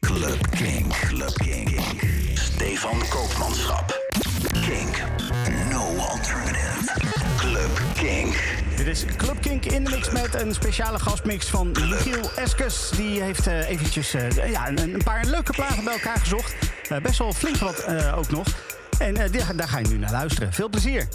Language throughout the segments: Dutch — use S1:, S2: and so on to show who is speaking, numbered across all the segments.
S1: Club Kink. Club Kink. Stefan Koopmanschap. Kink. No alternative. Club Kink.
S2: Dit is Club Kink in de mix met een speciale gastmix van Michiel Eskes. Die heeft eh, eventjes eh, ja, een, een paar leuke platen bij elkaar gezocht. Eh, best wel flink wat ook nog. En daar ga je nu naar luisteren. Veel plezier.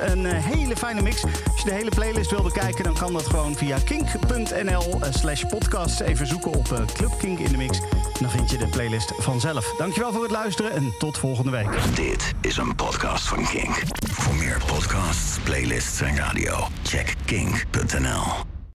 S2: Een eh, hele fijne mix. Als je de hele playlist wil bekijken, dan kan dat gewoon via kink.nl slash podcast. Even zoeken op uh, Club Kink in de mix. Dan vind je de playlist vanzelf. Dankjewel voor het luisteren en tot volgende week.
S1: Dit is een podcast van Kink. Voor meer podcasts, playlists en radio, check kink.nl.